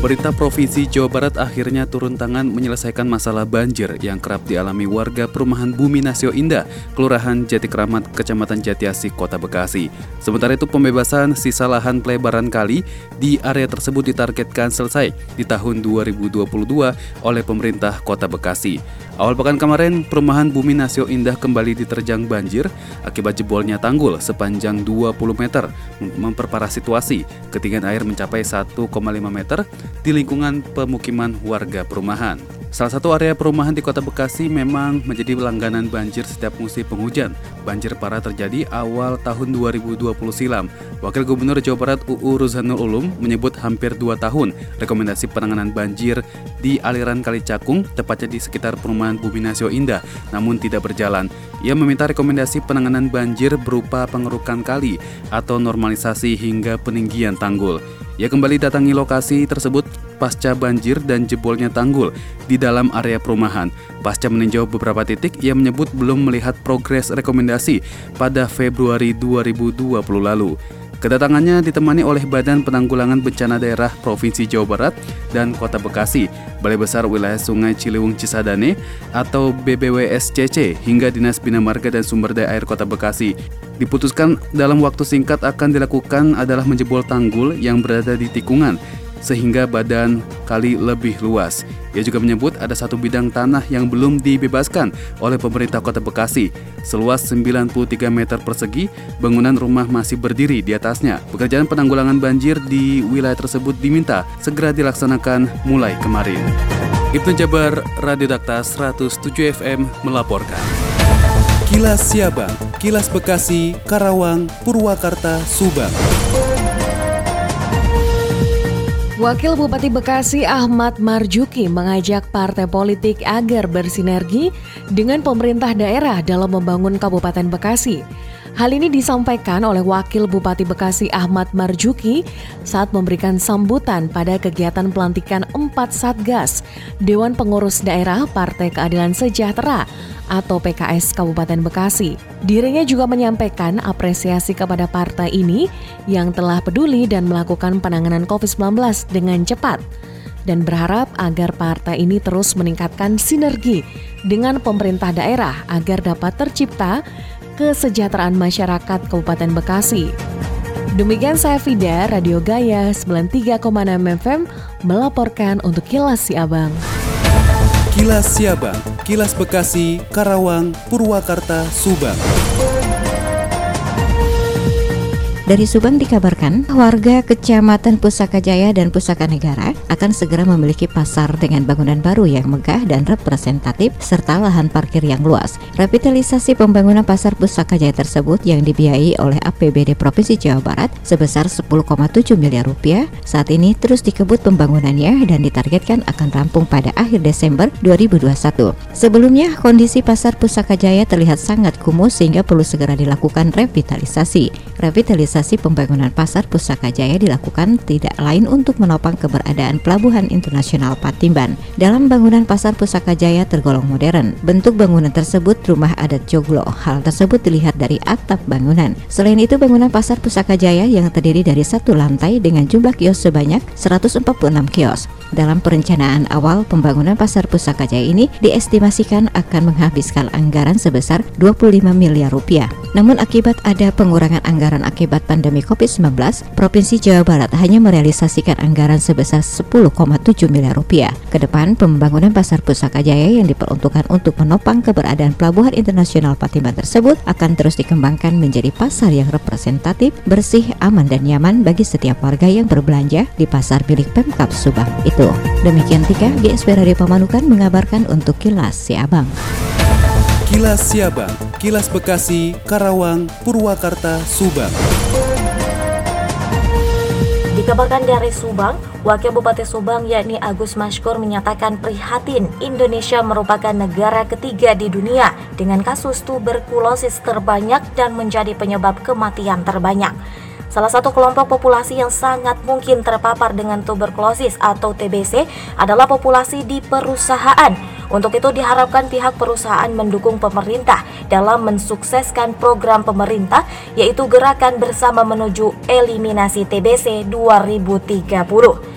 Pemerintah Provinsi Jawa Barat akhirnya turun tangan menyelesaikan masalah banjir yang kerap dialami warga perumahan Bumi Nasio Indah, Kelurahan Jati Keramat, Kecamatan Jatiasi, Kota Bekasi. Sementara itu pembebasan sisa lahan pelebaran kali di area tersebut ditargetkan selesai di tahun 2022 oleh pemerintah Kota Bekasi. Awal pekan kemarin, perumahan Bumi Nasio Indah kembali diterjang banjir akibat jebolnya tanggul sepanjang 20 meter memperparah situasi. Ketinggian air mencapai 1,5 meter di lingkungan pemukiman warga perumahan. Salah satu area perumahan di Kota Bekasi memang menjadi langganan banjir setiap musim penghujan. Banjir parah terjadi awal tahun 2020 silam. Wakil Gubernur Jawa Barat UU Ruzanul Ulum menyebut hampir 2 tahun rekomendasi penanganan banjir di aliran Kali Cakung, tepatnya di sekitar perumahan Bumi Nasio Indah, namun tidak berjalan. Ia meminta rekomendasi penanganan banjir berupa pengerukan kali atau normalisasi hingga peninggian tanggul. Ia kembali datangi lokasi tersebut pasca banjir dan jebolnya tanggul di dalam area perumahan. Pasca meninjau beberapa titik, ia menyebut belum melihat progres rekomendasi pada Februari 2020 lalu. Kedatangannya ditemani oleh Badan Penanggulangan Bencana Daerah Provinsi Jawa Barat dan Kota Bekasi, Balai Besar Wilayah Sungai Ciliwung Cisadane atau BBWSCC hingga Dinas Bina Marga dan Sumber Daya Air Kota Bekasi. Diputuskan dalam waktu singkat akan dilakukan adalah menjebol tanggul yang berada di tikungan sehingga badan kali lebih luas. Ia juga menyebut ada satu bidang tanah yang belum dibebaskan oleh pemerintah Kota Bekasi. Seluas 93 meter persegi, bangunan rumah masih berdiri di atasnya. Pekerjaan penanggulangan banjir di wilayah tersebut diminta segera dilaksanakan mulai kemarin. Ibnu Jabar, Radio Dakta 107 FM melaporkan. Kilas Siabang, Kilas Bekasi, Karawang, Purwakarta, Subang. Wakil Bupati Bekasi Ahmad Marjuki mengajak partai politik agar bersinergi dengan pemerintah daerah dalam membangun Kabupaten Bekasi. Hal ini disampaikan oleh Wakil Bupati Bekasi Ahmad Marjuki saat memberikan sambutan pada kegiatan pelantikan empat Satgas Dewan Pengurus Daerah Partai Keadilan Sejahtera atau PKS Kabupaten Bekasi. Dirinya juga menyampaikan apresiasi kepada partai ini yang telah peduli dan melakukan penanganan COVID-19 dengan cepat dan berharap agar partai ini terus meningkatkan sinergi dengan pemerintah daerah agar dapat tercipta kesejahteraan masyarakat Kabupaten Bekasi. Demikian saya Fida, Radio Gaya 93,6 FM melaporkan untuk Kilas Siabang. Kilas Siabang, Kilas Bekasi, Karawang, Purwakarta, Subang. Dari Subang dikabarkan, warga Kecamatan Pusaka Jaya dan Pusaka Negara akan segera memiliki pasar dengan bangunan baru yang megah dan representatif serta lahan parkir yang luas. Revitalisasi pembangunan pasar Pusaka Jaya tersebut yang dibiayai oleh APBD Provinsi Jawa Barat sebesar 10,7 miliar rupiah saat ini terus dikebut pembangunannya dan ditargetkan akan rampung pada akhir Desember 2021. Sebelumnya, kondisi pasar Pusaka Jaya terlihat sangat kumuh sehingga perlu segera dilakukan revitalisasi. Revitalisasi Realisasi pembangunan pasar Pusaka Jaya dilakukan tidak lain untuk menopang keberadaan Pelabuhan Internasional Patimban. Dalam bangunan pasar Pusaka Jaya tergolong modern. Bentuk bangunan tersebut rumah adat Joglo. Hal tersebut dilihat dari atap bangunan. Selain itu, bangunan pasar Pusaka Jaya yang terdiri dari satu lantai dengan jumlah kios sebanyak 146 kios. Dalam perencanaan awal pembangunan pasar Pusaka Jaya ini diestimasikan akan menghabiskan anggaran sebesar 25 miliar rupiah. Namun akibat ada pengurangan anggaran akibat pandemi COVID-19, Provinsi Jawa Barat hanya merealisasikan anggaran sebesar 10,7 miliar rupiah. Ke depan, pembangunan Pasar Pusaka Jaya yang diperuntukkan untuk menopang keberadaan Pelabuhan Internasional Patimban tersebut akan terus dikembangkan menjadi pasar yang representatif, bersih, aman, dan nyaman bagi setiap warga yang berbelanja di pasar milik Pemkap Subang itu. Demikian Tika, GSP Radio Pamanukan mengabarkan untuk Kilas Siabang. Kilas Siabang, Kilas Bekasi, Karawang, Purwakarta, Subang. Dikabarkan dari Subang, Wakil Bupati Subang yakni Agus Mashkur menyatakan prihatin Indonesia merupakan negara ketiga di dunia dengan kasus tuberkulosis terbanyak dan menjadi penyebab kematian terbanyak. Salah satu kelompok populasi yang sangat mungkin terpapar dengan tuberkulosis atau TBC adalah populasi di perusahaan Untuk itu diharapkan pihak perusahaan mendukung pemerintah dalam mensukseskan program pemerintah yaitu Gerakan Bersama Menuju Eliminasi TBC 2030.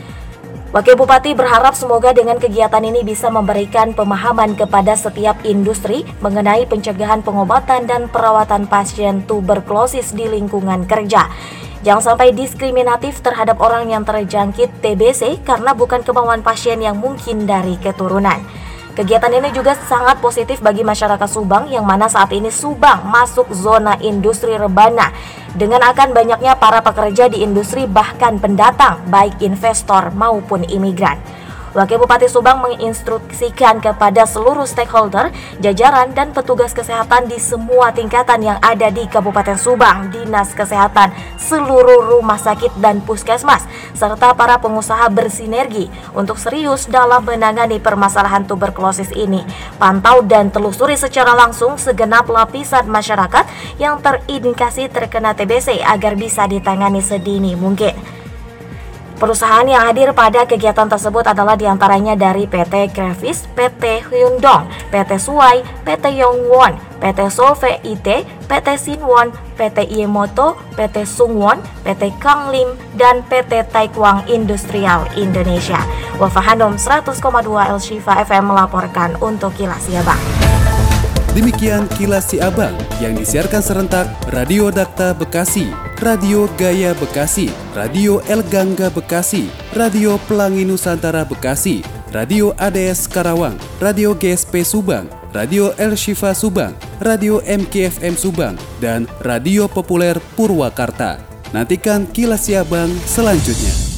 Wakil Bupati berharap semoga dengan kegiatan ini bisa memberikan pemahaman kepada setiap industri mengenai pencegahan pengobatan dan perawatan pasien tuberkulosis di lingkungan kerja. Jangan sampai diskriminatif terhadap orang yang terjangkit TBC karena bukan kemauan pasien yang mungkin dari keturunan. Kegiatan ini juga sangat positif bagi masyarakat Subang yang mana saat ini Subang masuk zona industri rebana dengan akan banyaknya para pekerja di industri bahkan pendatang baik investor maupun imigran. Wakil Bupati Subang menginstruksikan kepada seluruh stakeholder, jajaran dan petugas kesehatan di semua tingkatan yang ada di Kabupaten Subang, Dinas Kesehatan, seluruh rumah sakit dan puskesmas, serta para pengusaha bersinergi untuk serius dalam menangani permasalahan tuberkulosis ini. Pantau dan telusuri secara langsung segenap lapisan masyarakat yang terindikasi terkena TBC agar bisa ditangani sedini mungkin. Perusahaan yang hadir pada kegiatan tersebut adalah di antaranya dari PT Gravis, PT Hyundong, PT Suai, PT Yongwon, PT Solve IT, PT Sinwon, PT Iemoto, PT Sungwon, PT Kanglim, dan PT Taekwang Industrial Indonesia. Wafa Hanum 100,2 El FM melaporkan untuk Kilas Siabang. Demikian Kilas Si Abang yang disiarkan serentak Radio Dakta Bekasi Radio Gaya Bekasi, Radio El Gangga Bekasi, Radio Pelangi Nusantara Bekasi, Radio ADS Karawang, Radio GSP Subang, Radio El Shifa Subang, Radio MKFM Subang, dan Radio Populer Purwakarta. Nantikan kilas Siabang selanjutnya.